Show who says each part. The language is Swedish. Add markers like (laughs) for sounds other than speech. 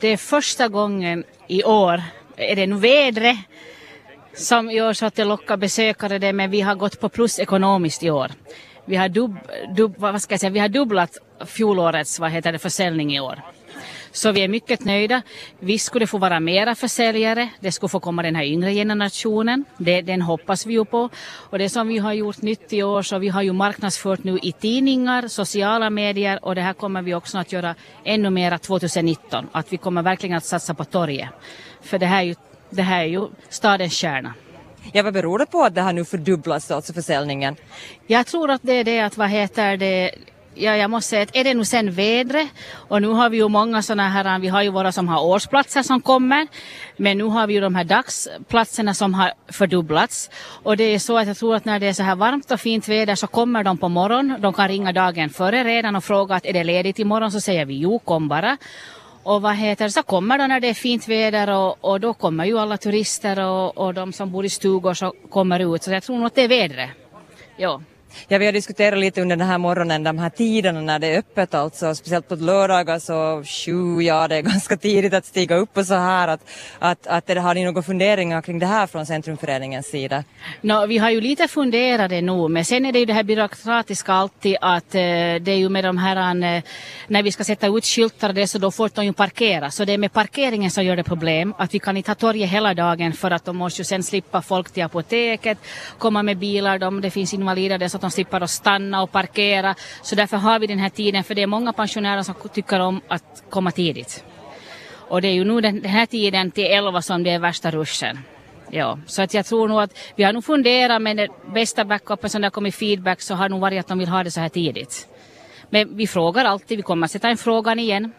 Speaker 1: det är första gången i år, är det nu vädret som gör så att det lockar besökare det, men vi har gått på plus ekonomiskt i år. Vi har, dub, dub, vad ska jag säga, vi har dubblat fjolårets vad heter det, försäljning i år. Så vi är mycket nöjda. Visst skulle det få vara mera försäljare. Det skulle få komma den här yngre generationen. Det, den hoppas vi ju på. Och det som vi har gjort nytt i år så vi har ju marknadsfört nu i tidningar, sociala medier och det här kommer vi också att göra ännu mera 2019. Att vi kommer verkligen att satsa på torget. För det här är ju, det här är ju stadens kärna.
Speaker 2: Ja, vad beror det på att det har nu fördubblats alltså försäljningen?
Speaker 1: Jag tror att det är det att vad heter det Ja, jag måste säga att är det nu sen vädret och nu har vi ju många sådana här, vi har ju våra som har årsplatser som kommer, men nu har vi ju de här dagsplatserna som har fördubblats och det är så att jag tror att när det är så här varmt och fint väder så kommer de på morgon, de kan ringa dagen före redan och fråga att är det ledigt imorgon så säger vi jo, kom bara. Och vad heter så kommer då när det är fint väder och, och då kommer ju alla turister och, och de som bor i stugor så kommer ut. Så jag tror nog att det är vädret. Ja.
Speaker 2: Ja, vi har diskuterat lite under den här morgonen, de här tiderna när det är öppet alltså, speciellt på lördagar så sju, ja det är (laughs) ganska tidigt att stiga upp och så här. Att, att, att har ni några funderingar kring det här från Centrumföreningens sida?
Speaker 1: No, vi har ju lite funderat det nog, men sen är det ju det här byråkratiska alltid att eh, det är ju med de här, an, när vi ska sätta ut skyltar det så då får de ju parkera. Så det är med parkeringen som gör det problem, att vi kan inte ha torget hela dagen för att de måste ju sen slippa folk till apoteket, komma med bilar, de, det finns invalider så att de slipper att stanna och parkera. Så därför har vi den här tiden, för det är många pensionärer som tycker om att komma tidigt. Och det är ju nu den här tiden till 11 som det är värsta ruschen. Ja, så att jag tror nog att vi har nog funderat men det bästa backupen som det har kommit feedback så har nog varit att de vill ha det så här tidigt. Men vi frågar alltid, vi kommer att sätta en frågan igen